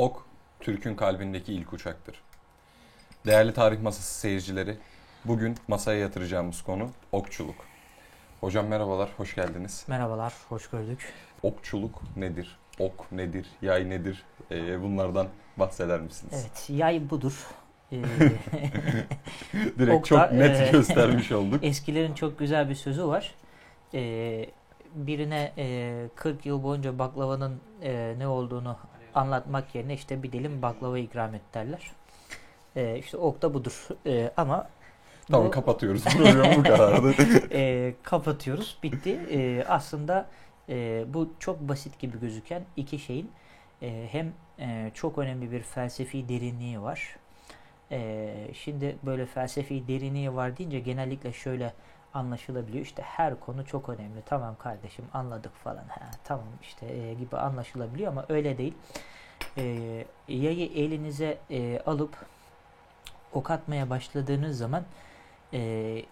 Ok, Türk'ün kalbindeki ilk uçaktır. Değerli tarih masası seyircileri, bugün masaya yatıracağımız konu okçuluk. Hocam merhabalar, hoş geldiniz. Merhabalar, hoş gördük. Okçuluk nedir? Ok nedir? Yay nedir? Ee, bunlardan bahseder misiniz? Evet, yay budur. Ee, Direkt okta, çok net e, göstermiş olduk. Eskilerin çok güzel bir sözü var. Ee, birine e, 40 yıl boyunca baklavanın e, ne olduğunu anlatmak yerine işte bir dilim baklava ikram et derler. Ee, işte ok da budur. Ee, ama Tamam bu- kapatıyoruz programı bu kararı. e, kapatıyoruz. Bitti. E, aslında e, bu çok basit gibi gözüken iki şeyin e, hem e, çok önemli bir felsefi derinliği var. E, şimdi böyle felsefi derinliği var deyince genellikle şöyle anlaşılabiliyor. İşte her konu çok önemli. Tamam kardeşim anladık falan. Ha, tamam işte e, gibi anlaşılabiliyor ama öyle değil. E, yayı elinize e, alıp ok atmaya başladığınız zaman e,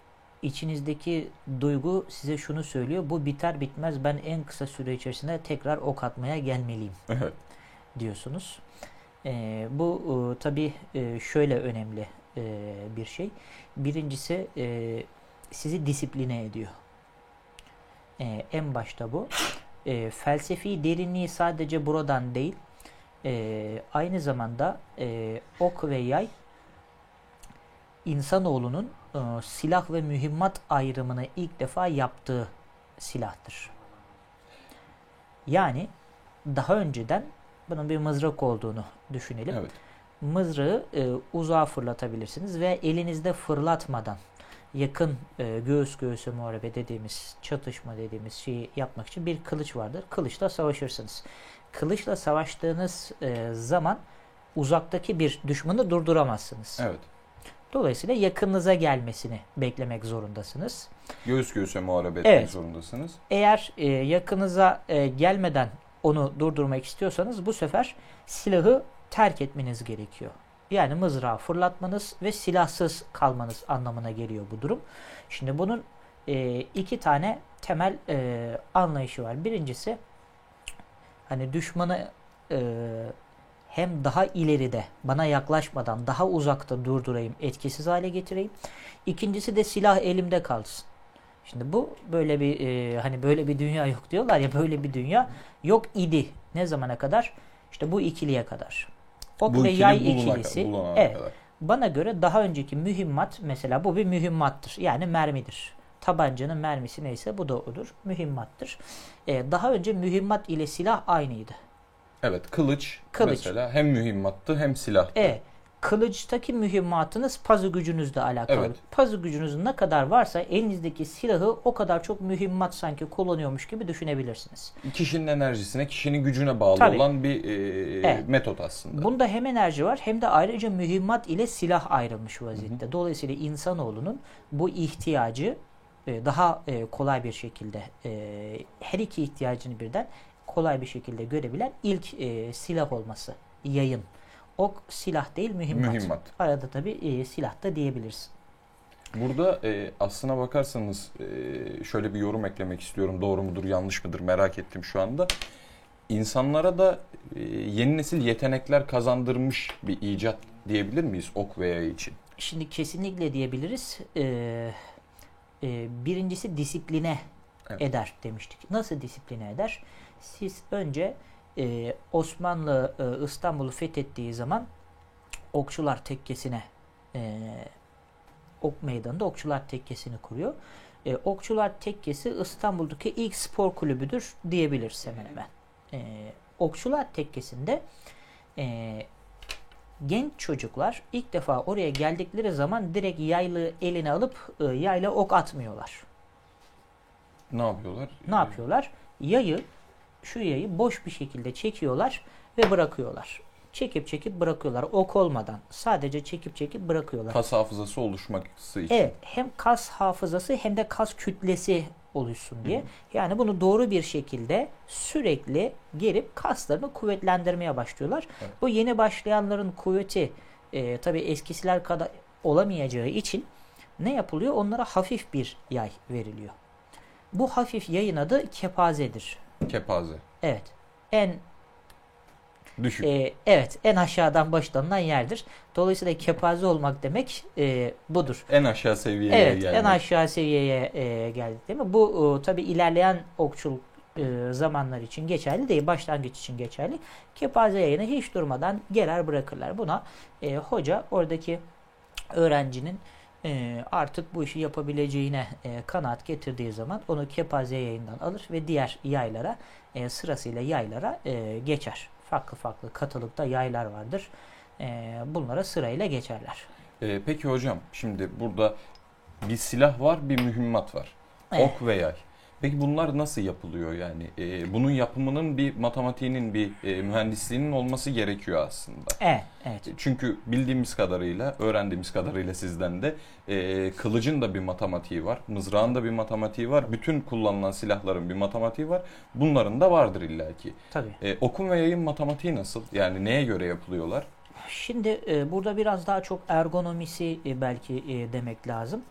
içinizdeki duygu size şunu söylüyor. Bu biter bitmez ben en kısa süre içerisinde tekrar ok atmaya gelmeliyim evet. diyorsunuz. E, bu e, tabii e, şöyle önemli e, bir şey. Birincisi e, sizi disipline ediyor. E, en başta bu. E, felsefi derinliği sadece buradan değil, e, aynı zamanda e, ok ve yay insanoğlunun e, silah ve mühimmat ayrımını ilk defa yaptığı silahtır. Yani daha önceden bunun bir mızrak olduğunu düşünelim. Evet. Mızrağı e, uzağa fırlatabilirsiniz ve elinizde fırlatmadan yakın e, göğüs göğüse muharebe dediğimiz çatışma dediğimiz şeyi yapmak için bir kılıç vardır. Kılıçla savaşırsınız. Kılıçla savaştığınız e, zaman uzaktaki bir düşmanı durduramazsınız. Evet. Dolayısıyla yakınınıza gelmesini beklemek zorundasınız. Göğüs göğüse muharebe etmek Evet. zorundasınız. Eğer e, yakınıza e, gelmeden onu durdurmak istiyorsanız bu sefer silahı terk etmeniz gerekiyor. Yani mızrağı fırlatmanız ve silahsız kalmanız anlamına geliyor bu durum. Şimdi bunun e, iki tane temel e, anlayışı var. Birincisi hani düşmanı e, hem daha ileride bana yaklaşmadan daha uzakta durdurayım, etkisiz hale getireyim. İkincisi de silah elimde kalsın. Şimdi bu böyle bir e, hani böyle bir dünya yok diyorlar ya böyle bir dünya yok idi. Ne zamana kadar? İşte bu ikiliye kadar. Ok Bu ve ikili yay buluna- ikilisi. Evet. kadar. Bana göre daha önceki mühimmat mesela bu bir mühimmattır. Yani mermidir. Tabancanın mermisi neyse bu da odur. Mühimmattır. E, daha önce mühimmat ile silah aynıydı. Evet kılıç, Kılıç. mesela hem mühimmattı hem silahtı. E, kılıçtaki mühimmatınız pazı gücünüzle alakalı. Evet. Pazı gücünüz ne kadar varsa elinizdeki silahı o kadar çok mühimmat sanki kullanıyormuş gibi düşünebilirsiniz. Kişinin enerjisine, kişinin gücüne bağlı Tabii. olan bir e, Evet. metot aslında. Bunda hem enerji var hem de ayrıca mühimmat ile silah ayrılmış vaziyette. Dolayısıyla insanoğlunun bu ihtiyacı e, daha e, kolay bir şekilde e, her iki ihtiyacını birden kolay bir şekilde görebilen ilk e, silah olması. Yayın. Ok silah değil mühimmat. Mühimmat. Arada tabi e, silah da diyebilirsin. Burada e, aslına bakarsanız e, şöyle bir yorum eklemek istiyorum. Doğru mudur, yanlış mıdır merak ettim şu anda. İnsanlara da e, yeni nesil yetenekler kazandırmış bir icat diyebilir miyiz ok ve yay için? Şimdi kesinlikle diyebiliriz. E, e, birincisi disipline Evet. eder demiştik. Nasıl disipline eder? Siz önce e, Osmanlı e, İstanbul'u fethettiği zaman Okçular Tekkesi'ne e, Ok Meydanı'nda Okçular Tekkesi'ni kuruyor. E, Okçular Tekkesi İstanbul'daki ilk spor kulübüdür diyebiliriz hemen hemen. E, Okçular Tekkesi'nde e, genç çocuklar ilk defa oraya geldikleri zaman direkt yaylı eline alıp e, yayla ok atmıyorlar. Ne yapıyorlar? Ne yapıyorlar? Yayı, şu yayı boş bir şekilde çekiyorlar ve bırakıyorlar. Çekip çekip bırakıyorlar. Ok olmadan. Sadece çekip çekip bırakıyorlar. Kas hafızası oluşması için. Evet. Hem kas hafızası hem de kas kütlesi oluşsun diye. Yani bunu doğru bir şekilde sürekli gelip kaslarını kuvvetlendirmeye başlıyorlar. Evet. Bu yeni başlayanların kuvveti e, tabii eskisiler kadar olamayacağı için ne yapılıyor? Onlara hafif bir yay veriliyor. Bu hafif yayın adı kepazedir. Kepaze. Evet. En Düşük. e, evet en aşağıdan başlanılan yerdir. Dolayısıyla kepaze olmak demek e, budur. en aşağı seviyeye Evet gelmek. en aşağı seviyeye e, geldik değil mi? Bu e, tabi ilerleyen okçuluk e, zamanlar için geçerli değil. Başlangıç için geçerli. Kepaze yayını hiç durmadan gelir bırakırlar. Buna e, hoca oradaki öğrencinin e, artık bu işi yapabileceğine e, kanaat getirdiği zaman onu kepaze yayından alır ve diğer yaylara e, sırasıyla yaylara e, geçer. Farklı farklı katılıkta yaylar vardır. E, bunlara sırayla geçerler. Ee, peki hocam şimdi burada bir silah var bir mühimmat var. Evet. Ok ve yay. Peki bunlar nasıl yapılıyor yani? Ee, bunun yapımının bir matematiğinin bir e, mühendisliğinin olması gerekiyor aslında. Evet, evet. Çünkü bildiğimiz kadarıyla, öğrendiğimiz kadarıyla sizden de e, kılıcın da bir matematiği var, mızrağın da bir matematiği var, bütün kullanılan silahların bir matematiği var. Bunların da vardır illaki. Tabii. E, okun ve yayın matematiği nasıl? Yani neye göre yapılıyorlar? Şimdi e, burada biraz daha çok ergonomisi e, belki e, demek lazım.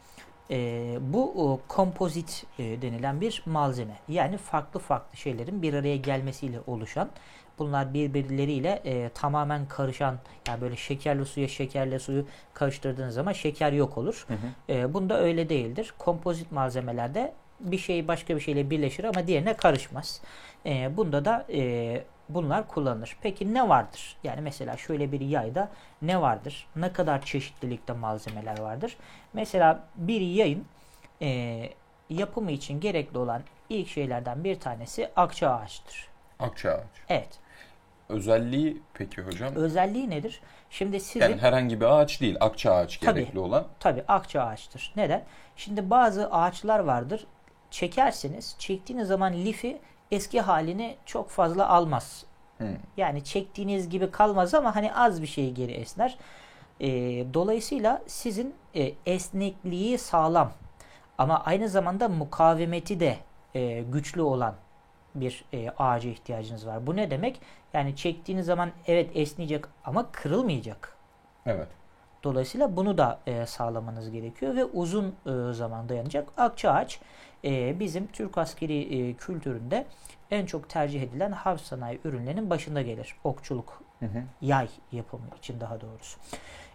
E, bu e, kompozit e, denilen bir malzeme. Yani farklı farklı şeylerin bir araya gelmesiyle oluşan, bunlar birbirleriyle e, tamamen karışan, yani böyle şekerli suya şekerli suyu karıştırdığınız zaman şeker yok olur. Hı hı. E, bunda öyle değildir. Kompozit malzemelerde bir şey başka bir şeyle birleşir ama diğerine karışmaz. E, bunda da e, bunlar kullanılır. Peki ne vardır? Yani mesela şöyle bir yayda ne vardır? Ne kadar çeşitlilikte malzemeler vardır? Mesela bir yayın e, yapımı için gerekli olan ilk şeylerden bir tanesi akça ağaçtır. Akça ağaç. Evet. Özelliği peki hocam? Özelliği nedir? Şimdi sizin Yani herhangi bir ağaç değil, akça ağaç Tabii. gerekli olan. Tabii akça ağaçtır. Neden? Şimdi bazı ağaçlar vardır. Çekersiniz. Çektiğiniz zaman lifi eski halini çok fazla almaz. Hı. Yani çektiğiniz gibi kalmaz ama hani az bir şey geri esner. Ee, dolayısıyla sizin e, esnekliği sağlam ama aynı zamanda mukavemeti de e, güçlü olan bir e, ağaca ihtiyacınız var. Bu ne demek? Yani çektiğiniz zaman evet esneyecek ama kırılmayacak. Evet. Dolayısıyla bunu da e, sağlamanız gerekiyor ve uzun e, zaman dayanacak. Akça ağaç e, bizim Türk askeri e, kültüründe en çok tercih edilen harp sanayi ürünlerinin başında gelir. Okçuluk, Hı hı. yay yapımı için daha doğrusu.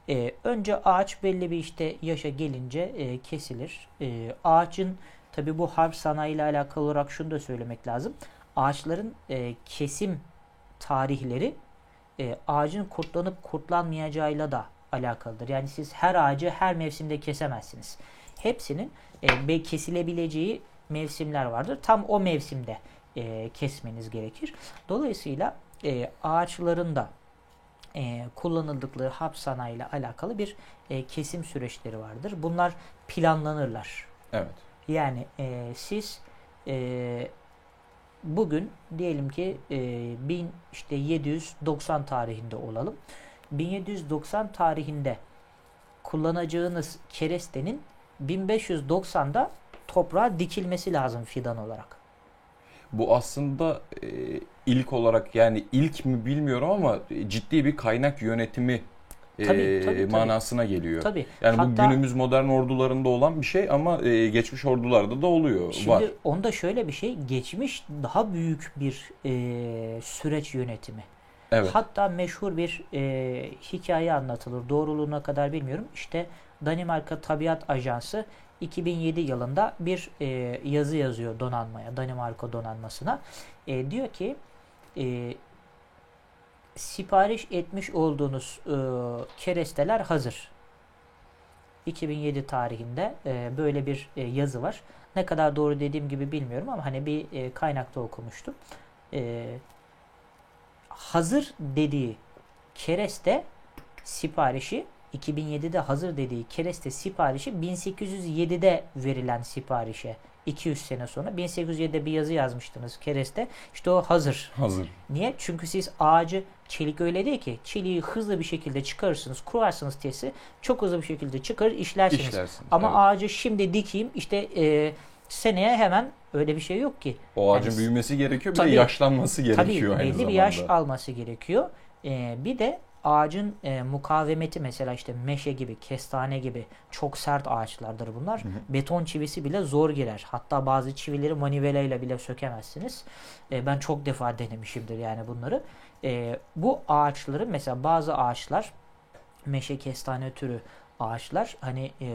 E, önce ağaç belli bir işte yaşa gelince e, kesilir. E, ağacın tabi bu harp sanayi ile alakalı olarak şunu da söylemek lazım. Ağaçların e, kesim tarihleri e, ağacın kurtlanıp kurtlanmayacağıyla da alakalıdır. Yani siz her ağacı her mevsimde kesemezsiniz. Hepsinin e, kesilebileceği mevsimler vardır. Tam o mevsimde e, kesmeniz gerekir. Dolayısıyla e, ağaçların da e, kullanıldıkları hap sanayi ile alakalı bir e, kesim süreçleri vardır. Bunlar planlanırlar. Evet. Yani e, siz e, bugün diyelim ki e, 1000 işte 790 tarihinde olalım. 1790 tarihinde kullanacağınız kerestenin 1590'da toprağa dikilmesi lazım fidan olarak. Bu aslında e, ilk olarak yani ilk mi bilmiyorum ama ciddi bir kaynak yönetimi e, Tabii, tabii, tabii. manasına geliyor. Tabii. Yani bu Hatta- günümüz modern ordularında olan bir şey ama e, geçmiş ordularda da oluyor. Şimdi var. onda şöyle bir şey geçmiş daha büyük bir e, süreç yönetimi. Evet. Hatta meşhur bir e, hikaye anlatılır. Doğruluğuna kadar bilmiyorum. İşte Danimarka Tabiat Ajansı 2007 yılında bir e, yazı yazıyor donanmaya, Danimarka donanmasına. E, diyor ki e, sipariş etmiş olduğunuz e, keresteler hazır. 2007 tarihinde e, böyle bir e, yazı var. Ne kadar doğru dediğim gibi bilmiyorum ama hani bir e, kaynakta okumuştum. E, hazır dediği kereste siparişi 2007'de hazır dediği kereste siparişi 1807'de verilen siparişe 200 sene sonra 1807'de bir yazı yazmıştınız kereste. İşte o hazır. Hazır. Niye? Çünkü siz ağacı çelik öyle değil ki. Çeliği hızlı bir şekilde çıkarırsınız, kurarsınız tesi. Çok hızlı bir şekilde çıkarır, işlersiniz. İşlersiniz. Ama evet. ağacı şimdi dikeyim işte e, seneye hemen öyle bir şey yok ki. o ağacın yani- büyümesi gerekiyor bir Tabii. de yaşlanması gerekiyor Tabii aynı belli zamanda. bir yaş alması gerekiyor. Ee, bir de ağacın e, mukavemeti mesela işte meşe gibi, kestane gibi çok sert ağaçlardır bunlar. Hı hı. Beton çivisi bile zor girer. Hatta bazı çivileri manivela ile bile sökemezsiniz. E, ben çok defa denemişimdir yani bunları. E, bu ağaçları mesela bazı ağaçlar meşe kestane türü ağaçlar hani e,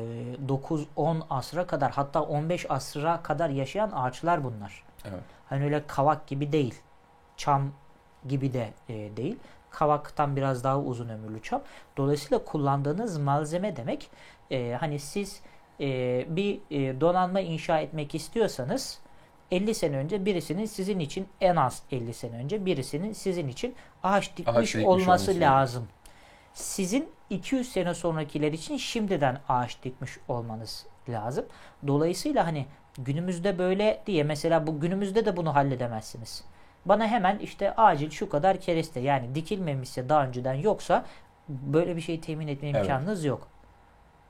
9-10 asra kadar hatta 15 asra kadar yaşayan ağaçlar bunlar. Evet. Hani öyle kavak gibi değil. Çam gibi de e, değil. Kavaktan biraz daha uzun ömürlü çam. Dolayısıyla kullandığınız malzeme demek e, hani siz e, bir e, donanma inşa etmek istiyorsanız 50 sene önce birisinin sizin için en az 50 sene önce birisinin sizin için ağaç dikmiş, Ağaç dikmiş olması olması lazım. Sizin 200 sene sonrakiler için şimdiden ağaç dikmiş olmanız lazım. Dolayısıyla hani günümüzde böyle diye mesela bu günümüzde de bunu halledemezsiniz. Bana hemen işte acil şu kadar kereste yani dikilmemişse daha önceden yoksa böyle bir şey temin etme Evet. imkanınız yok.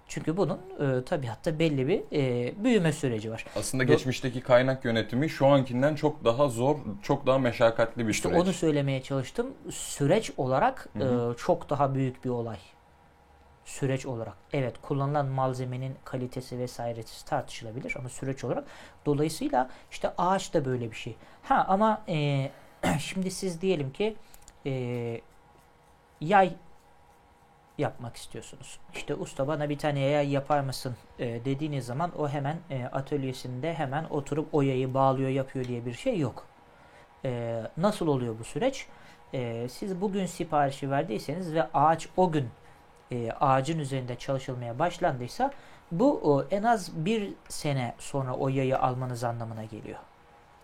Çünkü bunun e, tabiatta belli bir e, büyüme süreci var. Aslında Do- geçmişteki kaynak yönetimi şu ankinden çok daha zor, çok daha meşakkatli bir İşte süreç. onu söylemeye çalıştım. Süreç olarak e, çok daha büyük bir olay. Süreç olarak. Evet kullanılan malzemenin kalitesi vesairesi tartışılabilir ama süreç olarak. Dolayısıyla işte ağaç da böyle bir şey. Ha ama e, şimdi siz diyelim ki e, yay yapmak istiyorsunuz. İşte usta bana bir tane yay yapar mısın e, dediğiniz zaman o hemen e, atölyesinde hemen oturup o yayı bağlıyor yapıyor diye bir şey yok. E, nasıl oluyor bu süreç? E, siz bugün siparişi verdiyseniz ve ağaç o gün e, ağacın üzerinde çalışılmaya başlandıysa bu o, en az bir sene sonra o yayı almanız anlamına geliyor.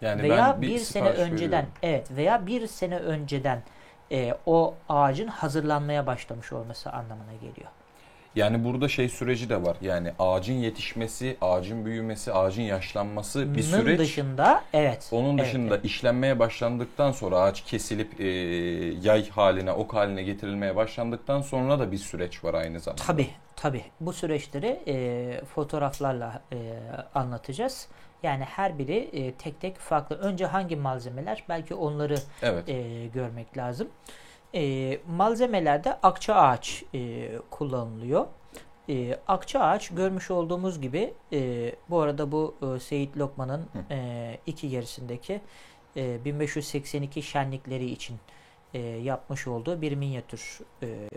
yani veya ben bir, bir, sene önceden veriyorum. evet veya bir sene önceden e, o ağacın hazırlanmaya başlamış olması anlamına geliyor. Yani burada şey süreci de var. Yani ağacın yetişmesi, ağacın büyümesi, ağacın yaşlanması bir Nın süreç. dışında evet. Onun evet, dışında evet. işlenmeye başlandıktan sonra ağaç kesilip e, yay haline, ok haline getirilmeye başlandıktan sonra da bir süreç var aynı zamanda. Tabi tabi bu süreçleri e, fotoğraflarla e, anlatacağız. Yani her biri e, tek tek farklı. Önce hangi malzemeler? Belki onları Evet. e, görmek lazım. E, malzemelerde akça ağaç e, kullanılıyor. E, akça ağaç görmüş olduğumuz gibi e, bu arada bu e, Seyit Lokman'ın e, iki gerisindeki e, 1582 şenlikleri için e, yapmış olduğu bir minyatür. E,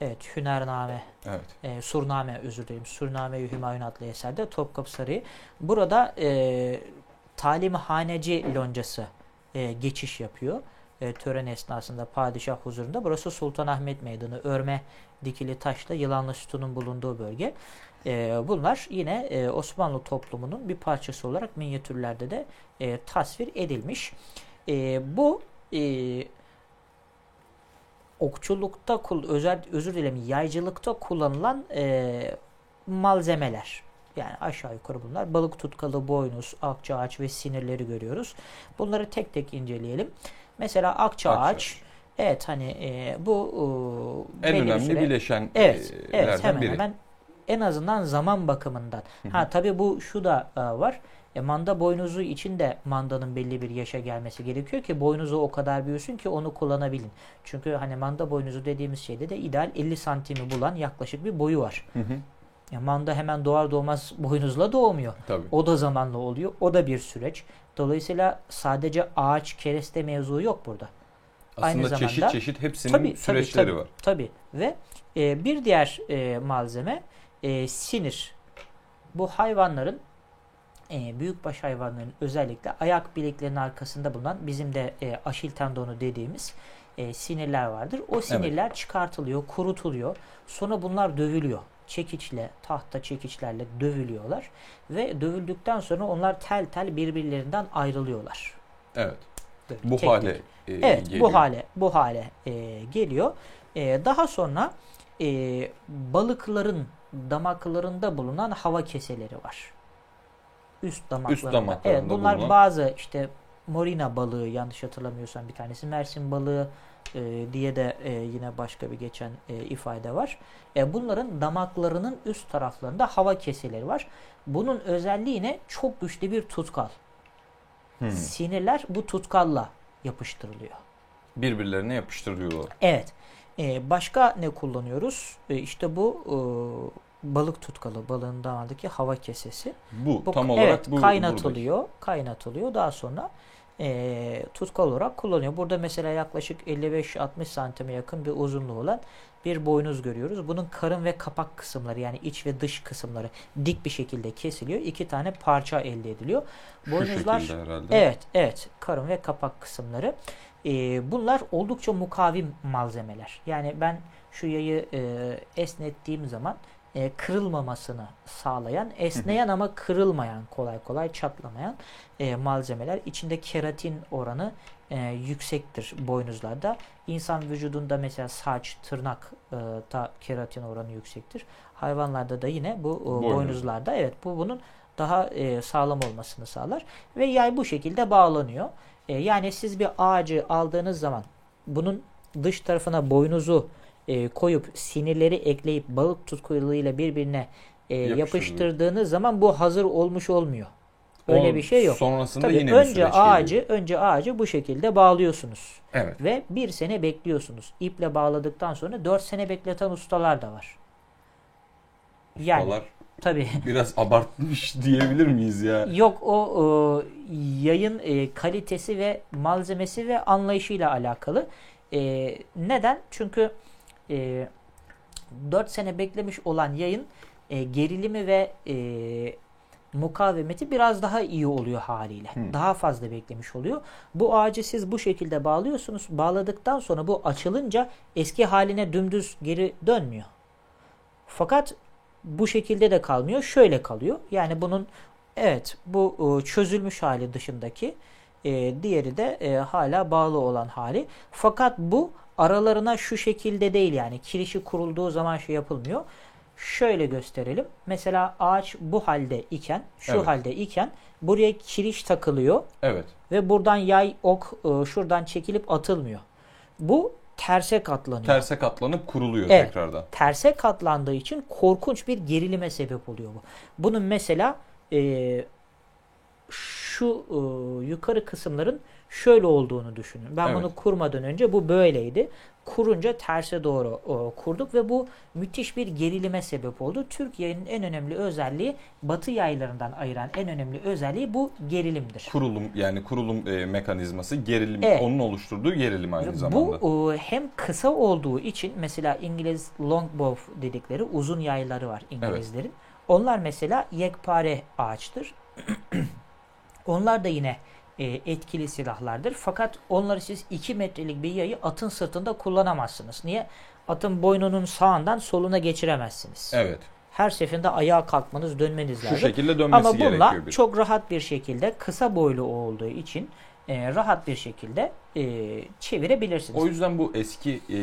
evet Hünername Evet. e, Surname özür dilerim. Surname-i Hümayun adlı eserde Topkapı Sarayı. Burada e, talimhaneci loncası e, geçiş yapıyor. E, tören esnasında padişah huzurunda. Burası Sultanahmet Meydanı. Örme dikili taşla yılanlı sütunun bulunduğu bölge. E, bunlar yine e, Osmanlı toplumunun bir parçası olarak minyatürlerde de e, tasvir edilmiş. E, bu e, okçulukta kul özel özür dilerim yaycılıkta kullanılan e, malzemeler. Yani aşağı yukarı bunlar. Balık tutkalı, boynuz, akça ağaç ve sinirleri görüyoruz. Bunları tek tek inceleyelim. Mesela akça Akça ağaç. Evet hani e, bu e, En önemli süre- bileşen Evet, e, evet lerden hemen biri. hemen en azından zaman bakımından. Hı hı. Ha tabii bu şu da e, var. E, manda boynuzu için de mandanın belli bir yaşa gelmesi gerekiyor ki boynuzu o kadar büyüsün ki onu kullanabilin. Çünkü hani manda boynuzu dediğimiz şeyde de ideal 50 santimi bulan yaklaşık bir boyu var. Hı hı. Ya manda hemen doğar doğmaz boynuzla doğmuyor. Tabii. O da zamanla oluyor. O da bir süreç. Dolayısıyla sadece ağaç kereste mevzu yok burada. aynı Aslında çeşit zamanda- çeşit hepsinin Tabii, tabii, süreçleri tabii, var. Tabii. Ve e, bir diğer e, malzeme e, sinir. Bu hayvanların e, büyükbaş hayvanların özellikle ayak bileklerinin arkasında bulunan bizim de e, aşil tendonu dediğimiz e, sinirler vardır. O sinirler çıkartılıyor, kurutuluyor. Sonra bunlar dövülüyor. Çekiçle, tahta çekiçlerle dövülüyorlar. Ve dövüldükten sonra onlar tel tel birbirlerinden ayrılıyorlar. Evet. Böyle Bu tek tek. hale e, Evet geliyor. bu hale bu hale e, geliyor. E, daha sonra e, balıkların damaklarında bulunan hava keseleri var. Üst damaklarında. damaklarında evet bunlar bulunan. bazı işte morina balığı yanlış hatırlamıyorsam bir tanesi mersin balığı e, diye de e, yine başka bir geçen e, ifade var. E, bunların damaklarının üst taraflarında hava keseleri var. Bunun özelliği ne? Çok güçlü bir tutkal. Hı. Sinirler bu tutkalla yapıştırılıyor. Birbirlerine yapıştırıyorlar. Evet. Ee, başka ne kullanıyoruz? Ee, işte bu e, balık tutkalı balığın damağındaki hava kesesi. Bu, Bu tam evet, olarak bu kaynatılıyor. Kaynatılıyor. Daha sonra e, tutkal olarak kullanıyor. Burada mesela yaklaşık 55-60 santime yakın bir uzunluğu olan bir boynuz görüyoruz. Bunun karın ve kapak kısımları yani iç ve dış kısımları dik bir şekilde kesiliyor. İki tane parça elde ediliyor. Şu Boynuzlar herhalde. Evet, evet. Karın ve kapak kısımları. Ee, bunlar oldukça mukavim malzemeler. Yani ben şu yayı e, esnettiğim zaman e, kırılmamasını sağlayan, esneyen ama kırılmayan, kolay kolay çatlamayan e, malzemeler. İçinde keratin oranı e, yüksektir boynuzlarda. İnsan vücudunda mesela saç, tırnak e, da keratin oranı yüksektir. Hayvanlarda da yine bu e, Boynuz. boynuzlarda evet bu bunun daha e, sağlam olmasını sağlar ve yay bu şekilde bağlanıyor. E, yani siz bir ağacı aldığınız zaman bunun dış tarafına boynuzu e, koyup sinirleri ekleyip balık tutkuluyla birbirine e, yapıştırdığınız zaman bu hazır olmuş olmuyor. Öyle O bir şey yok. Sonrasında Tabii yine önce ağacı geliyor. önce ağacı bu şekilde bağlıyorsunuz Evet. ve bir sene bekliyorsunuz. İple bağladıktan sonra 4 sene bekleten ustalar da var. Yani Ustalar tabii biraz abartmış diyebilir miyiz ya? Yok o e, yayın e, kalitesi ve malzemesi ve anlayışıyla alakalı. E, neden? Çünkü e, 4 sene beklemiş olan yayın e, gerilimi ve e, mukavemeti biraz daha iyi oluyor haliyle. Hmm. Daha fazla beklemiş oluyor. Bu ağacı siz bu şekilde bağlıyorsunuz. Bağladıktan sonra bu açılınca eski haline dümdüz geri dönmüyor. Fakat bu şekilde de kalmıyor. Şöyle kalıyor. Yani bunun evet bu e, çözülmüş hali dışındaki e, diğeri de e, hala bağlı olan hali. Fakat bu aralarına şu şekilde değil yani kirişi kurulduğu zaman şey yapılmıyor. Şöyle gösterelim. Mesela ağaç bu halde iken, şu Evet. halde iken buraya kiriş takılıyor Evet. ve buradan yay ok e, şuradan çekilip atılmıyor. Bu terse katlanıyor. Terse katlanıp kuruluyor Evet. tekrardan. terse katlandığı için korkunç bir gerilime sebep oluyor bu. Bunun mesela e, şu e, yukarı kısımların şöyle olduğunu düşünün. Ben Evet. bunu kurmadan önce bu böyleydi. Kurunca terse doğru e, kurduk ve bu müthiş bir gerilime sebep oldu. Türk yayının en önemli özelliği Batı yaylarından ayıran en önemli özelliği bu gerilimdir. Kurulum yani kurulum e, mekanizması gerilim Evet. onun oluşturduğu gerilim aynı zamanda. Bu e, hem kısa olduğu için mesela İngiliz longbow dedikleri uzun yayları var İngilizlerin. Onlar mesela yekpare ağaçtır. Onlar da yine e, etkili silahlardır. Fakat onları siz 2 metrelik bir yayı atın sırtında kullanamazsınız. Niye? Atın boynunun sağından soluna geçiremezsiniz. Evet. Her seferinde ayağa kalkmanız, dönmeniz Şu lazım. şekilde dönmesi Ama bununla gerekiyor bir. çok rahat bir şekilde kısa boylu olduğu için e, rahat bir şekilde e, çevirebilirsiniz. O yüzden bu eski e,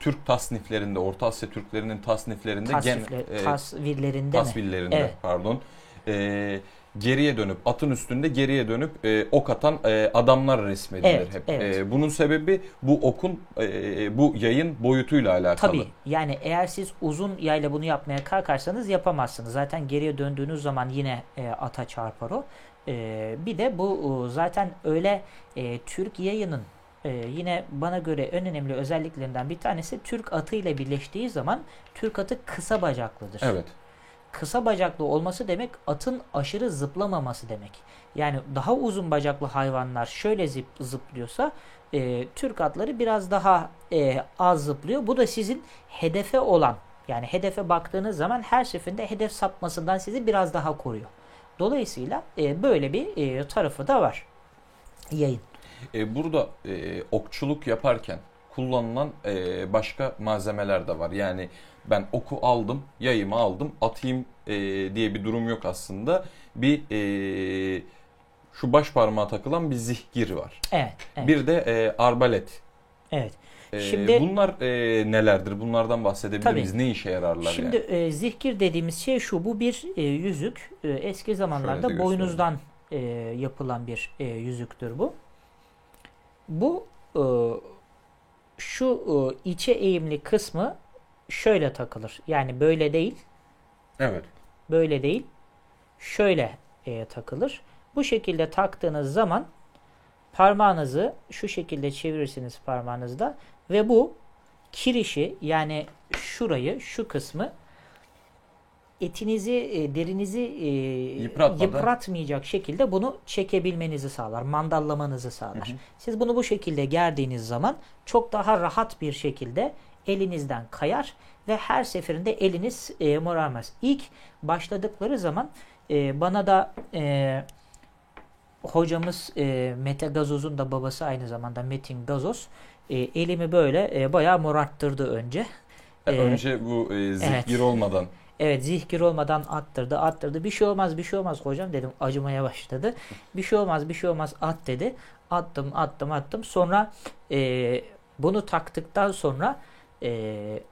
Türk tasniflerinde, Orta Asya Türklerinin tasniflerinde gen, Tasvifle- e, tasvirlerinde mi? tasvirlerinde Evet. pardon. e, geriye dönüp atın üstünde geriye dönüp e, ok atan e, adamlar resmedilir Evet, hep. evet. E, bunun sebebi bu okun e, bu yayın boyutuyla alakalı. Tabii yani eğer siz uzun yayla bunu yapmaya kalkarsanız yapamazsınız. Zaten geriye döndüğünüz zaman yine e, ata çarpar o. E, bir de bu e, zaten öyle e, Türk yayının e, yine bana göre en önemli özelliklerinden bir tanesi Türk atı ile birleştiği zaman Türk atı kısa bacaklıdır. Evet. Kısa bacaklı olması demek atın aşırı zıplamaması demek. Yani daha uzun bacaklı hayvanlar şöyle zıp, zıplıyorsa e, Türk atları biraz daha e, az zıplıyor. Bu da sizin hedefe olan yani hedefe baktığınız zaman her seferinde hedef sapmasından sizi biraz daha koruyor. Dolayısıyla e, böyle bir e, tarafı da var yayın. E, burada e, okçuluk yaparken kullanılan e, başka malzemeler de var. Yani ben oku aldım, yayımı aldım, atayım e, diye bir durum yok aslında. Bir e, şu baş parmağa takılan bir zihgir var. Evet. evet, Bir de e, arbalet. evet. E, Şimdi- bunlar e, nelerdir? Bunlardan bahsedebilir Tabii. miyiz? Ne işe yararlar Şimdi yani? e, zihkir dediğimiz şey şu. Bu bir e, yüzük. E, eski zamanlarda boynuzdan e, yapılan bir e, yüzüktür bu. Bu e, şu e, içe eğimli kısmı şöyle takılır. Yani böyle değil, Evet. böyle değil. Şöyle e, takılır. Bu şekilde taktığınız zaman parmağınızı şu şekilde çevirirsiniz parmağınızda ve bu kirişi yani şurayı, şu kısmı etinizi, e, derinizi e, Yıpratmadan. yıpratmayacak şekilde bunu çekebilmenizi sağlar, mandallamanızı sağlar. Siz bunu bu şekilde gerdiğiniz zaman çok daha rahat bir şekilde elinizden kayar ve her seferinde eliniz e, morarmaz. İlk başladıkları zaman e, bana da e, hocamız e, Mete Gazoz'un da babası aynı zamanda Metin Gazoz e, elimi böyle e, bayağı morarttırdı önce. E, E, Önce bu e, zihgir evet. olmadan Evet zihkir olmadan attırdı attırdı. Bir şey olmaz bir şey olmaz hocam dedim acımaya başladı. Bir şey olmaz bir şey olmaz at dedi. Attım attım attım. Sonra e, bunu taktıktan sonra e,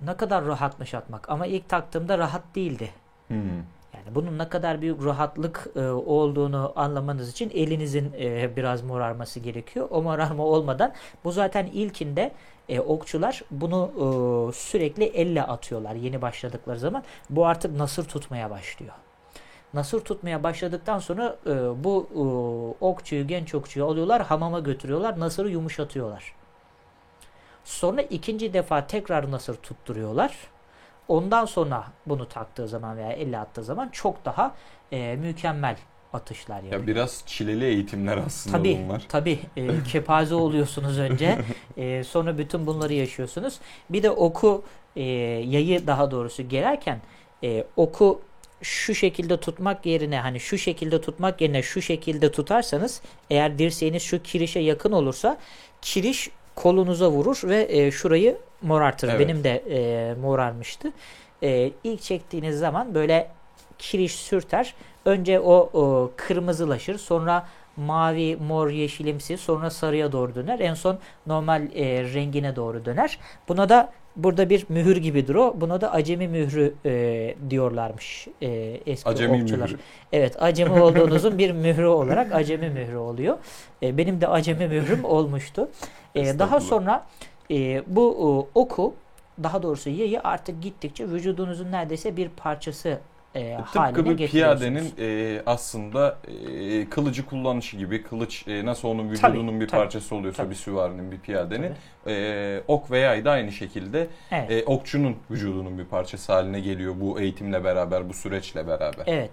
ne kadar rahatmış atmak. Ama ilk taktığımda rahat değildi. Hmm. Yani bunun ne kadar büyük rahatlık e, olduğunu anlamanız için elinizin e, biraz morarması gerekiyor. O morarma olmadan bu zaten ilkinde e, okçular bunu e, sürekli elle atıyorlar yeni başladıkları zaman. Bu artık nasır tutmaya başlıyor. Nasır tutmaya başladıktan sonra e, bu e, okçuyu genç okçuyu alıyorlar hamama götürüyorlar nasırı yumuşatıyorlar. Sonra ikinci defa tekrar nasır tutturuyorlar. Ondan sonra bunu taktığı zaman veya elle attığı zaman çok daha e, mükemmel atışlar yapıyor. Ya biraz çileli eğitimler aslında Tabii bunlar. tabii e, kepaze oluyorsunuz önce E, sonra bütün bunları yaşıyorsunuz. Bir de oku e, yayı daha doğrusu gererken e, oku şu şekilde tutmak yerine hani şu şekilde tutmak yerine şu şekilde tutarsanız eğer dirseğiniz şu kirişe yakın olursa kiriş kolunuza vurur ve e, şurayı morartır. Evet. Benim de e, morarmıştı. E, ilk çektiğiniz zaman böyle kiriş sürter. Önce o, o kırmızılaşır. Sonra mavi, mor, yeşilimsi sonra sarıya doğru döner. En son normal e, rengine doğru döner. Buna da burada bir mühür gibidir o. Buna da acemi mührü e, diyorlarmış e, eski Acemi okçular. mührü. Evet acemi olduğunuzun bir mührü olarak acemi mührü oluyor. E, benim de acemi mührüm olmuştu. E, daha sonra e, bu e, oku daha doğrusu yayı artık gittikçe vücudunuzun neredeyse bir parçası e, haline Tıpkı bir piyadenin e, aslında e, kılıcı kullanışı gibi kılıç e, nasıl onun vücudunun bir tabii, parçası oluyorsa tabii. bir süvarinin bir piyadenin e, ok ve yay da aynı şekilde Evet. e, okçunun vücudunun bir parçası haline geliyor bu eğitimle beraber bu süreçle beraber. Evet.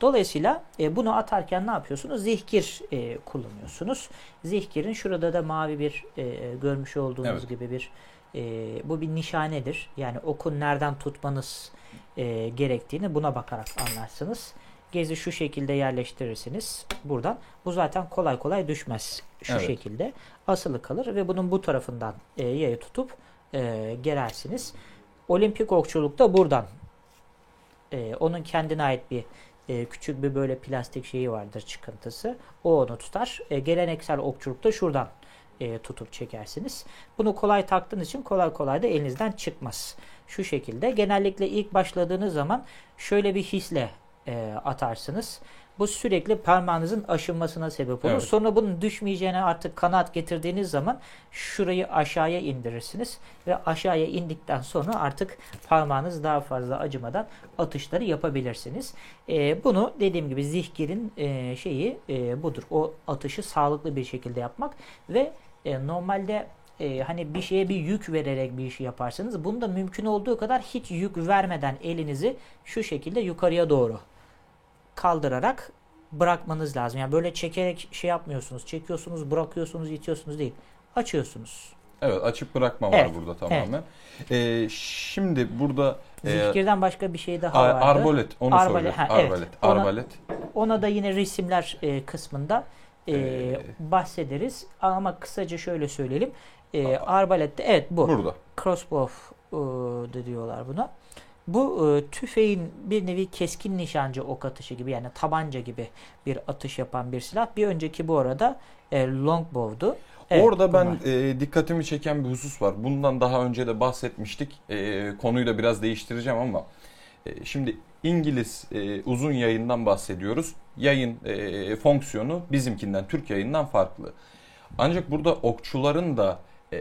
Dolayısıyla e, bunu atarken ne yapıyorsunuz? Zihkir e, kullanıyorsunuz. Zihkirin şurada da mavi bir e, görmüş olduğunuz Evet. gibi bir e, bu bir nişanedir. Yani okun nereden tutmanız e, gerektiğini buna bakarak anlarsınız. Gezi şu şekilde yerleştirirsiniz buradan. Bu zaten kolay kolay düşmez. Şu Evet. şekilde asılı kalır ve bunun bu tarafından e, yayı tutup e, gerersiniz. Olimpik okçulukta buradan e, onun kendine ait bir e, küçük bir böyle plastik şeyi vardır çıkıntısı. O onu tutar. E, geleneksel okçulukta şuradan e, tutup çekersiniz. Bunu kolay taktığınız için kolay kolay da elinizden çıkmaz. Şu şekilde. Genellikle ilk başladığınız zaman şöyle bir hisle e, atarsınız. Bu sürekli parmağınızın aşınmasına sebep olur. Evet. Sonra bunun düşmeyeceğine artık kanaat getirdiğiniz zaman şurayı aşağıya indirirsiniz ve aşağıya indikten sonra artık parmağınız daha fazla acımadan atışları yapabilirsiniz. E, bunu dediğim gibi zihgirin e, şeyi e, budur. O atışı sağlıklı bir şekilde yapmak ve e, normalde e, hani bir şeye bir yük vererek bir işi yaparsanız bunu da mümkün olduğu kadar hiç yük vermeden elinizi şu şekilde yukarıya doğru kaldırarak bırakmanız lazım. Yani böyle çekerek şey yapmıyorsunuz. Çekiyorsunuz, bırakıyorsunuz, itiyorsunuz değil. Açıyorsunuz. Evet açıp bırakma var Evet, burada tamamen. E, şimdi burada e, Zikirden başka bir şey daha vardı. arbalet onu Arbalet, ha, evet. Arbalet. Ona- Arbalet. Ona da yine resimler e, kısmında e, Ee, bahsederiz. Ama kısaca şöyle söyleyelim. E, arbalette evet bu. Burada. Crossbow e, de diyorlar buna. Bu e, tüfeğin bir nevi keskin nişancı ok atışı gibi yani tabanca gibi bir atış yapan bir silah. Bir önceki bu arada e, longbow'du. Evet, Orada ben bunlar. e, dikkatimi çeken bir husus var. Bundan daha önce de bahsetmiştik. E, konuyu da biraz değiştireceğim ama e, şimdi İngiliz e, uzun yayından bahsediyoruz. Yayın e, fonksiyonu bizimkinden, Türk yayından farklı. Ancak burada okçuların da e,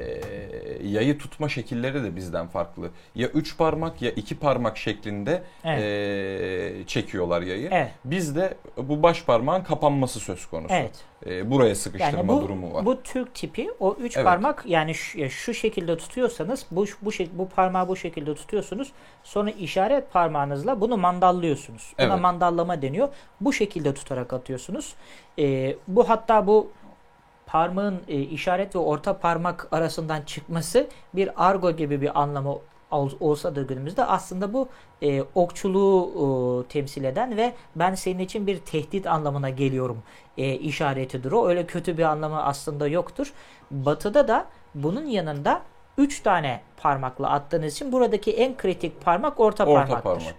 yayı tutma şekilleri de bizden farklı. Ya üç parmak ya iki parmak şeklinde Evet. e, çekiyorlar yayı. Evet. Bizde bu baş parmağın kapanması söz konusu. Evet. E, buraya sıkıştırma Yani bu, durumu var. bu Türk tipi o üç Evet. parmak yani şu, şu şekilde tutuyorsanız bu bu bu parmağı bu şekilde tutuyorsunuz. Sonra işaret parmağınızla bunu mandallıyorsunuz. Buna Evet. mandallama deniyor. Bu şekilde tutarak atıyorsunuz. Ee, bu hatta bu parmağın e, işaret ve orta parmak arasından çıkması bir argo gibi bir anlamı ol- olsa da günümüzde aslında bu e, okçuluğu e, temsil eden ve ben senin için bir tehdit anlamına geliyorum e, işaretidir o. Öyle kötü bir anlamı aslında yoktur. Batı'da da bunun yanında 3 tane parmakla attığınız için buradaki en kritik parmak orta, Orta parmaktır. parmak.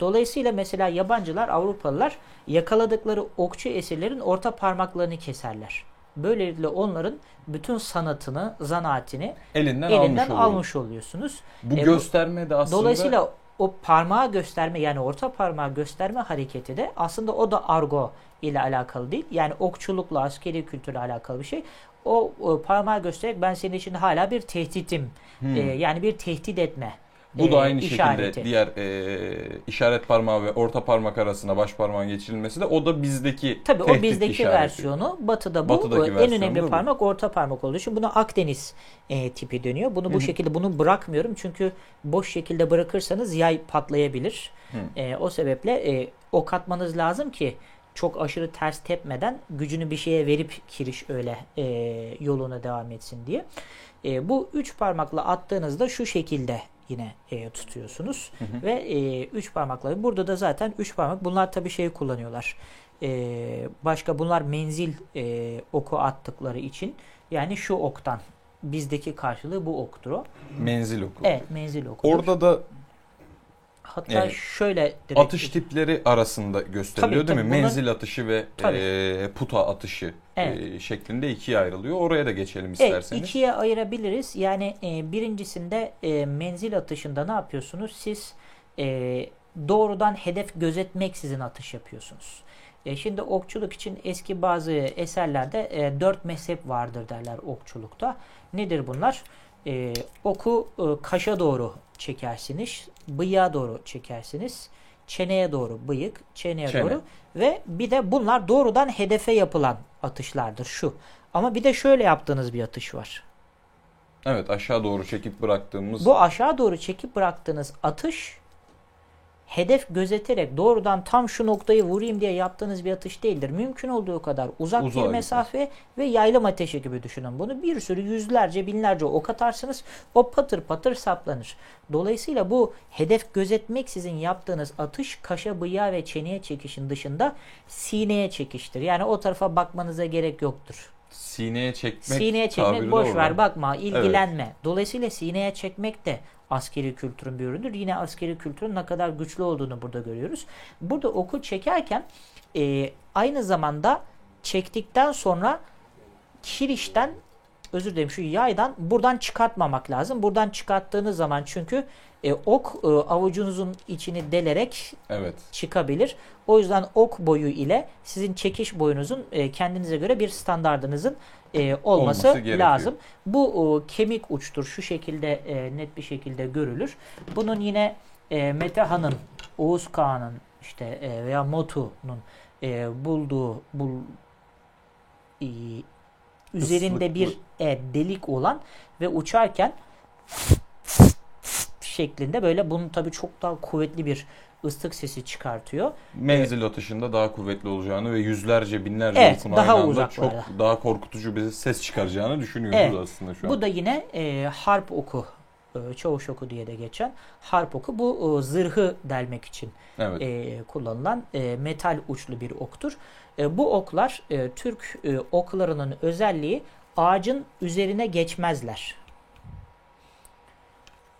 Dolayısıyla mesela yabancılar, Avrupalılar yakaladıkları okçu esirlerin orta parmaklarını keserler. Böylelikle onların bütün sanatını, zanaatini Elinden, elinden almış, almış, oluyor. oluyorsunuz. Bu E, gösterme de aslında Dolayısıyla o parmağı gösterme yani orta parmağı gösterme hareketi de aslında o da argo ile alakalı değil. Yani okçulukla, askeri kültürle alakalı bir şey. O, o parmağı göstererek ben senin için hala bir tehditim. Hmm. e, yani bir tehdit etme. Bu da e, aynı işareti. şekilde diğer e, işaret parmağı ve orta parmak arasına baş parmağın geçirilmesi de o da bizdeki Tabii o bizdeki işareti. versiyonu. Batı'da bu Batı'daki en önemli bu. parmak orta parmak olduğu için buna Akdeniz e, tipi dönüyor. Bunu bu hı. şekilde bunu bırakmıyorum çünkü boş şekilde bırakırsanız yay patlayabilir. Hı. E, o sebeple e, ok atmanız lazım ki çok aşırı ters tepmeden gücünü bir şeye verip kiriş öyle e, yoluna devam etsin diye. E, bu üç parmakla attığınızda şu şekilde yine e, tutuyorsunuz Hı hı. ve e, üç parmakla burada da zaten üç parmak bunlar tabii şey kullanıyorlar. E, başka bunlar menzil e, oku attıkları için yani şu oktan bizdeki karşılığı bu oktur o. Menzil oku. Evet menzil okudur. Orada da Hatta Evet. şöyle direkt atış tipleri arasında gösteriliyor Tabii, değil mi? tabii. Bunlar- Menzil atışı ve Tabii. e, puta atışı Evet. e, şeklinde ikiye ayrılıyor. Oraya da geçelim Evet, isterseniz. ikiye ayırabiliriz. Yani e, birincisinde e, menzil atışında ne yapıyorsunuz? Siz e, doğrudan hedef gözetmeksizin atış yapıyorsunuz. E, şimdi okçuluk için eski bazı eserlerde e, dört mezhep vardır derler okçulukta. Nedir bunlar? E, oku e, kaşa doğru çekersiniz, bıyığa doğru çekersiniz, çeneye doğru bıyık, çeneye Çene. doğru ve bir de bunlar doğrudan hedefe yapılan atışlardır şu. Ama bir de şöyle yaptığınız bir atış var. Evet aşağı doğru çekip bıraktığımız Bu aşağı doğru çekip bıraktığınız atış hedef gözeterek doğrudan tam şu noktayı vurayım diye yaptığınız bir atış değildir. Mümkün olduğu kadar uzak Uzağa bir mesafe ve yaylım ateşi gibi düşünün bunu. Bir sürü yüzlerce binlerce ok atarsınız o patır patır saplanır. Dolayısıyla bu hedef gözetmeksizin yaptığınız atış kaşa, bıyığa ve çeneye çekişin dışında sineye çekiştir. Yani o tarafa bakmanıza gerek yoktur. sineye çekmek Sineye çekmek boş ver bakma ilgilenme. Dolayısıyla sineye çekmek de askeri kültürün bir ürünüdür. Yine askeri kültürün ne kadar güçlü olduğunu burada görüyoruz. Burada oku çekerken e, aynı zamanda çektikten sonra kirişten özür dilerim şu yaydan buradan çıkartmamak lazım. Buradan çıkarttığınız zaman çünkü e, ok e, avucunuzun içini delerek Evet. çıkabilir. O yüzden ok boyu ile sizin çekiş boyunuzun e, kendinize göre bir standardınızın e, olması, Olması lazım. Bu e, kemik uçtur. Şu şekilde e, net bir şekilde görülür. Bunun yine e, Metehan'ın, Oğuz Kağan'ın işte e, veya Motu'nun e, bulduğu bul, e, üzerinde bir e, delik olan ve uçarken şeklinde böyle bunun tabii çok daha kuvvetli bir ıslık sesi çıkartıyor. Menzil atışında daha kuvvetli olacağını ve yüzlerce binlerce Evet, okun daha aynı anda uzaklarda. çok daha korkutucu bir ses çıkaracağını düşünüyoruz Evet. aslında şu an. Bu da yine e, harp oku, e, çavuş oku diye de geçen harp oku. Bu e, zırhı delmek için evet. e, kullanılan e, metal uçlu bir oktur. E, bu oklar e, Türk e, oklarının özelliği ağacın üzerine geçmezler.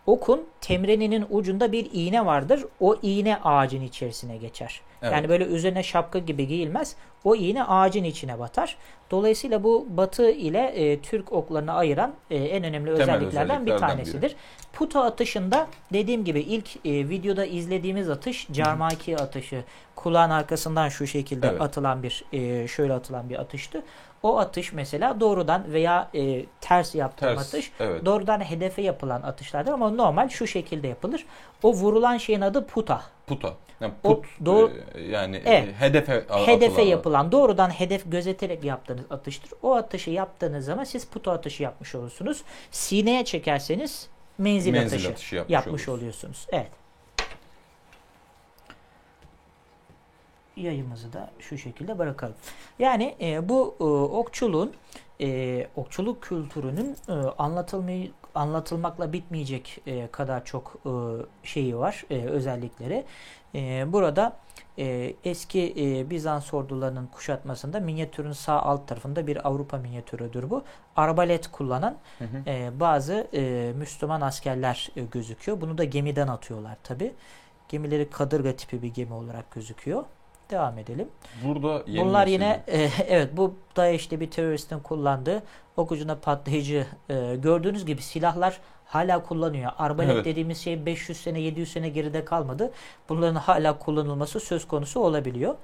Okun temreninin ucunda bir iğne vardır. O iğne ağacın içerisine geçer. Evet. Yani böyle üzerine şapka gibi giyilmez. O iğne ağacın içine batar. Dolayısıyla bu batı ile e, Türk oklarını ayıran e, en önemli Temel özelliklerden bir tanesidir. Puta atışında dediğim gibi ilk e, videoda izlediğimiz atış Carmaki atışı. Kulağın arkasından şu şekilde Evet. atılan bir e, şöyle atılan bir atıştı. O atış mesela doğrudan veya e, ters yaptığım Ters, atış evet. doğrudan hedefe yapılan atışlardır ama normal şu şekilde yapılır. O vurulan şeyin adı puta. Puta. Yani O put doğru- e, yani Evet. e, hedefe a- Hedefe atılan- yapılan doğrudan hedef gözeterek yaptığınız atıştır. O atışı yaptığınız zaman siz puta atışı yapmış olursunuz. Sineye çekerseniz menzil, Menzil atışı, atışı yapmış yapmış olursunuz. oluyorsunuz. Evet. Yayımızı da şu şekilde bırakalım. Yani e, bu e, okçuluğun e, okçuluk kültürünün e, anlatılmayı anlatılmakla bitmeyecek e, kadar çok e, şeyi var, e, özellikleri. E, burada e, eski e, Bizans ordularının kuşatmasında minyatürün sağ alt tarafında bir Avrupa minyatürüdür bu. Arbalet kullanan Hı hı. e, bazı e, Müslüman askerler e, gözüküyor. Bunu da gemiden atıyorlar tabi. Gemileri kadırga tipi bir gemi olarak gözüküyor. Devam edelim. Burada yeni Bunlar nesil- yine e, evet bu da işte bir teröristin kullandığı ok ucuna patlayıcı e, gördüğünüz gibi silahlar hala kullanıyor. Arbalet Evet. dediğimiz şey 500 sene 700 sene geride kalmadı. Bunların hala kullanılması söz konusu olabiliyor.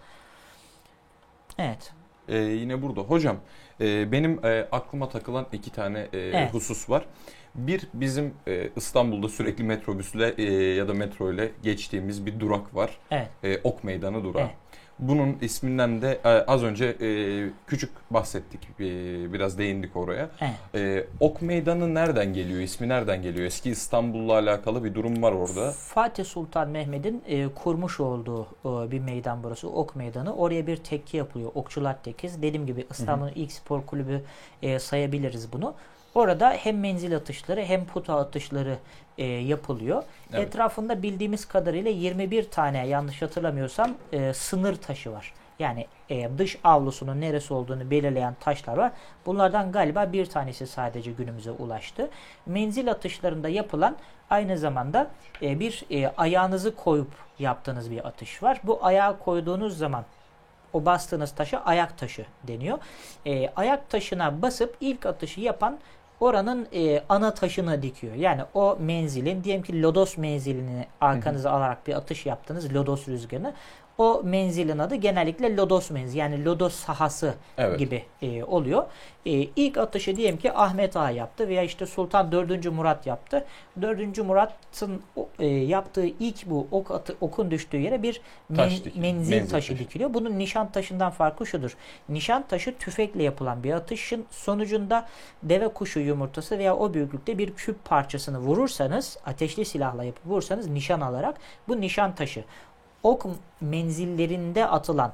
Evet. Ee, yine burada. Hocam e, benim e, aklıma takılan iki tane e, Evet. husus var. Bir bizim e, İstanbul'da sürekli metrobüsle e, ya da metro ile geçtiğimiz bir durak var. Evet. E, ok Meydanı durağı. Evet. Bunun isminden de e, az önce e, küçük bahsettik. E, biraz değindik oraya. Evet. E, ok Meydanı nereden geliyor? İsmi nereden geliyor? Eski İstanbul'la alakalı bir durum var orada. Fatih Sultan Mehmet'in e, kurmuş olduğu e, bir meydan burası. Ok Meydanı. Oraya bir tekke yapılıyor. Okçular Tekkesi. Dediğim gibi İstanbul'un ilk spor kulübü e, sayabiliriz bunu. Orada hem menzil atışları hem puta atışları e, yapılıyor. Evet. Etrafında bildiğimiz kadarıyla 21 tane yanlış hatırlamıyorsam e, sınır taşı var. Yani e, dış avlusunun neresi olduğunu belirleyen taşlar var. Bunlardan galiba bir tanesi sadece günümüze ulaştı. Menzil atışlarında yapılan aynı zamanda e, bir e, ayağınızı koyup yaptığınız bir atış var. Bu ayağı koyduğunuz zaman o bastığınız taşa ayak taşı deniyor. E, ayak taşına basıp ilk atışı yapan oranın e, ana taşını dikiyor. Yani o menzilin diyelim ki lodos menzilini arkanıza alarak bir atış yaptınız lodos rüzgarını. O menzilin adı genellikle lodos menzili yani lodos sahası Evet. gibi e, oluyor. E, ilk atışı diyelim ki Ahmet Ağa yaptı veya işte Sultan 4. Murat yaptı. 4. Murat'ın e, yaptığı ilk bu ok atı, okun düştüğü yere bir men- Taş dikiliyor. menzil, Menzil taşı taşı. dikiliyor. Bunun nişan taşından farkı şudur. Nişan taşı tüfekle yapılan bir atışın sonucunda deve kuşu yumurtası veya o büyüklükte bir küp parçasını vurursanız, ateşli silahla yapıp vurursanız nişan alarak bu nişan taşı. Ok menzillerinde atılan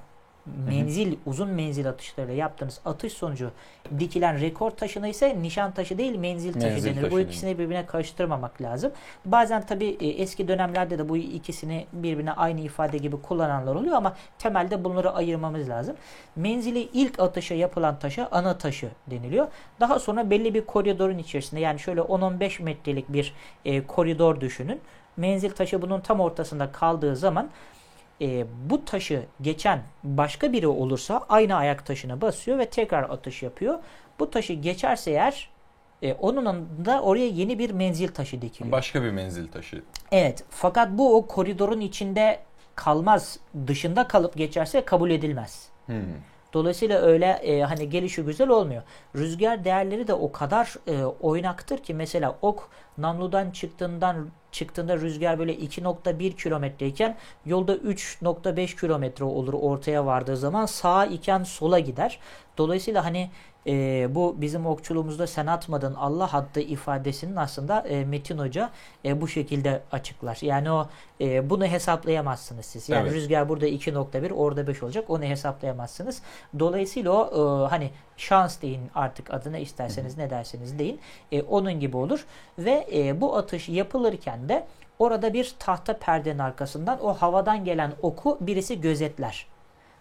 menzil, uzun menzil atışlarıyla yaptığınız atış sonucu dikilen rekor taşına ise nişan taşı değil menzil taşı Menzil denir. taşı Bu ikisini birbirine karıştırmamak lazım. Bazen tabi eski dönemlerde de bu ikisini birbirine aynı ifade gibi kullananlar oluyor ama temelde bunları ayırmamız lazım. Menzili ilk atışa yapılan taşa ana taşı deniliyor. Daha sonra belli bir koridorun içerisinde yani şöyle 10-15 metrelik bir e, koridor düşünün. Menzil taşı bunun tam ortasında kaldığı zaman e, bu taşı geçen başka biri olursa aynı ayak taşına basıyor ve tekrar atış yapıyor. Bu taşı geçerse eğer e, onun da oraya yeni bir menzil taşı dikiliyor. Başka bir menzil taşı. Evet fakat bu o koridorun içinde kalmaz dışında kalıp geçerse kabul edilmez. Hmm. Dolayısıyla öyle e, hani gelişi güzel olmuyor. Rüzgar değerleri de o kadar e, oynaktır ki mesela ok namludan çıktığından çıktığında rüzgar böyle 2.1 kilometreyken yolda 3.5 kilometre olur ortaya vardığı zaman sağa iken sola gider. Dolayısıyla hani e, bu bizim okçuluğumuzda sen atmadın Allah attı ifadesinin aslında e, Metin Hoca e, bu şekilde açıklar. Yani o e, bunu hesaplayamazsınız siz. Yani Evet. rüzgar burada 2.1 orada 5 olacak onu hesaplayamazsınız. Dolayısıyla o e, hani şans deyin artık adına isterseniz ne derseniz deyin. E, onun gibi olur ve e, bu atış yapılırken de orada bir tahta perdenin arkasından o havadan gelen oku birisi gözetler.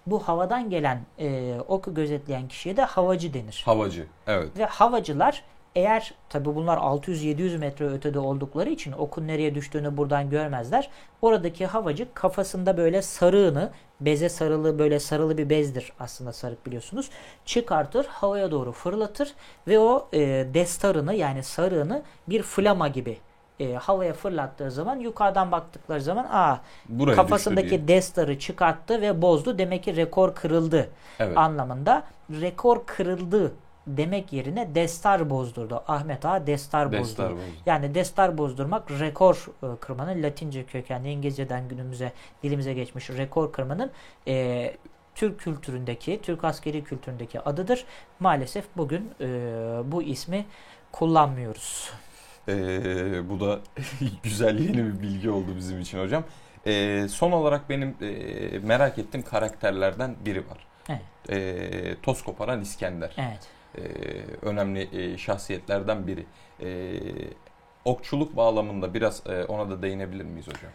Bu havadan gelen e, oku gözetleyen kişiye de havacı denir. Havacı. Evet. Ve havacılar eğer tabi bunlar 600-700 metre ötede oldukları için okun nereye düştüğünü buradan görmezler. Oradaki havacı kafasında böyle sarığını beze sarılı böyle sarılı bir bezdir aslında sarık biliyorsunuz. Çıkartır havaya doğru fırlatır ve o e, destarını yani sarığını bir flama gibi e, havaya fırlattığı zaman yukarıdan baktıkları zaman aa Buraya kafasındaki destarı çıkarttı ve bozdu. Demek ki rekor kırıldı Evet. anlamında. Rekor kırıldı demek yerine destar bozdurdu. Ahmet Ağa destar, Destar bozdurdu. bozdu. Yani destar bozdurmak rekor e, kırmanın Latince kökenli İngilizceden günümüze dilimize geçmiş rekor kırmanın e, Türk kültüründeki, Türk askeri kültüründeki adıdır. Maalesef bugün e, bu ismi kullanmıyoruz. Ee, bu da güzel yeni bir bilgi oldu bizim için hocam. Ee, son olarak benim e, merak ettiğim karakterlerden biri var. Evet. Ee, toz koparan İskender. Evet. Ee, önemli e, şahsiyetlerden biri. Ee, okçuluk bağlamında biraz e, ona da değinebilir miyiz hocam?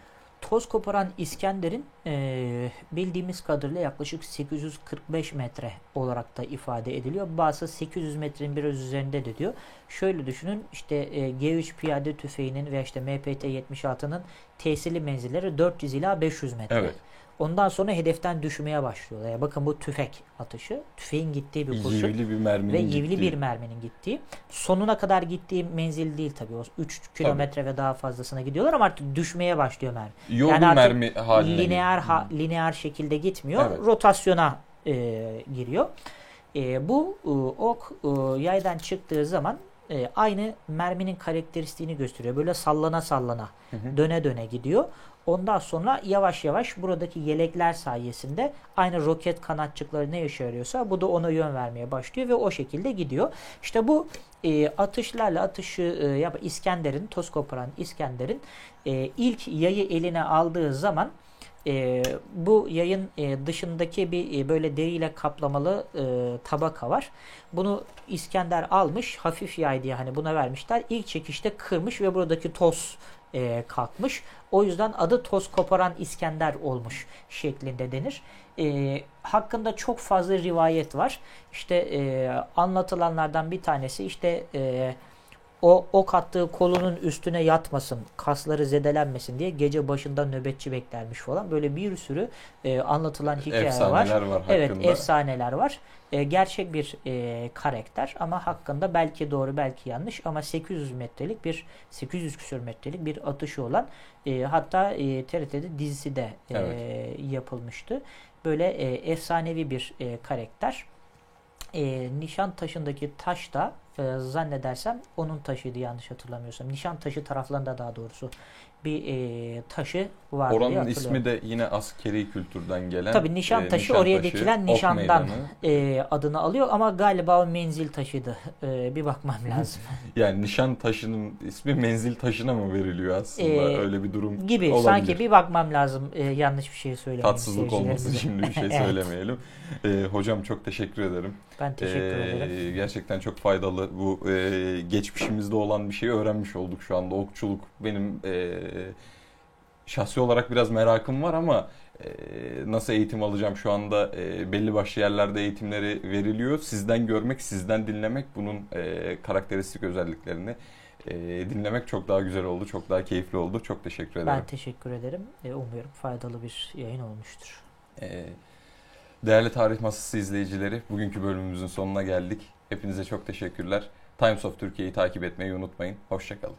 Toz koparan İskender'in e, bildiğimiz kadarıyla yaklaşık 845 metre olarak da ifade ediliyor. Bazı 800 metrenin biraz üzerinde de diyor. Şöyle düşünün işte e, G3 piyade tüfeğinin veya işte MPT-76'nın tesirli menzilleri 400 ila 500 metre. Evet. Ondan sonra hedeften düşmeye başlıyorlar. Ya bakın bu tüfek atışı. Tüfeğin gittiği bir kurşun Yivli bir merminin ve yivli gittiği. bir merminin gittiği. Sonuna kadar gittiği menzil değil tabii. O 3 kilometre ve daha fazlasına gidiyorlar ama artık düşmeye başlıyor mermi. Yollu Yani artık mermi haline lineer ha- lineer şekilde gitmiyor. Evet. Rotasyona e, giriyor. E, bu e, ok e, yaydan çıktığı zaman e, aynı merminin karakteristiğini gösteriyor. Böyle sallana sallana, Hı hı. döne döne gidiyor. Ondan sonra yavaş yavaş buradaki yelekler sayesinde aynı roket kanatçıkları ne işe yarıyorsa bu da ona yön vermeye başlıyor ve o şekilde gidiyor. İşte bu e, atışlarla atışı e, yap İskender'in, toz koparan İskender'in e, ilk yayı eline aldığı zaman e, bu yayın e, dışındaki bir e, böyle deriyle kaplamalı e, tabaka var. Bunu İskender almış hafif yay diye hani buna vermişler. İlk çekişte kırmış ve buradaki toz e, kalkmış. O yüzden adı toz koparan İskender olmuş şeklinde denir. E, hakkında çok fazla rivayet var. İşte e, anlatılanlardan bir tanesi işte e, o ok attığı kolunun üstüne yatmasın, kasları zedelenmesin diye gece başında nöbetçi beklermiş falan. Böyle bir sürü e, anlatılan hikaye var. Efsaneler var Evet, hakkında. efsaneler var. E, gerçek bir e, karakter ama hakkında belki doğru belki yanlış ama 800 metrelik bir 800 küsur metrelik bir atışı olan e, hatta e, TRT'de dizisi de e, Evet. yapılmıştı. Böyle e, efsanevi bir e, karakter. E, nişan taşındaki taş da e, zannedersem onun taşıydı yanlış hatırlamıyorsam. Nişan taşı taraflarında daha doğrusu bir e, taşı var Oranın ismi de yine askeri kültürden gelen. Tabii nişan e, taşı oraya taşı, dikilen nişandan e, adını alıyor ama galiba o menzil taşıydı. E, bir bakmam lazım. Yani nişan taşının ismi menzil taşına mı veriliyor aslında? Ee, Öyle bir durum Gibi olabilir. sanki bir bakmam lazım. E, yanlış bir şey söylemeyeyim. Tatsızlık olmasın şimdi bir şey Evet. söylemeyelim. Ee, hocam çok teşekkür ederim. Ben teşekkür Ee, ederim. Gerçekten çok faydalı. Bu e, geçmişimizde olan bir şeyi öğrenmiş olduk şu anda. Okçuluk benim e, şahsi olarak biraz merakım var ama e, nasıl eğitim alacağım şu anda e, belli başlı yerlerde eğitimleri veriliyor. Sizden görmek, sizden dinlemek bunun e, karakteristik özelliklerini e, dinlemek çok daha güzel oldu. Çok daha keyifli oldu. Çok teşekkür ederim. Ben teşekkür ederim. E, umuyorum faydalı bir yayın olmuştur. Ee, Değerli Tarih Masası izleyicileri, bugünkü bölümümüzün sonuna geldik. Hepinize çok teşekkürler. Times of Türkiye'yi takip etmeyi unutmayın. Hoşçakalın.